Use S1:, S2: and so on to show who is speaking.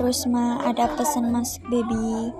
S1: terus ma ada pesan mas baby.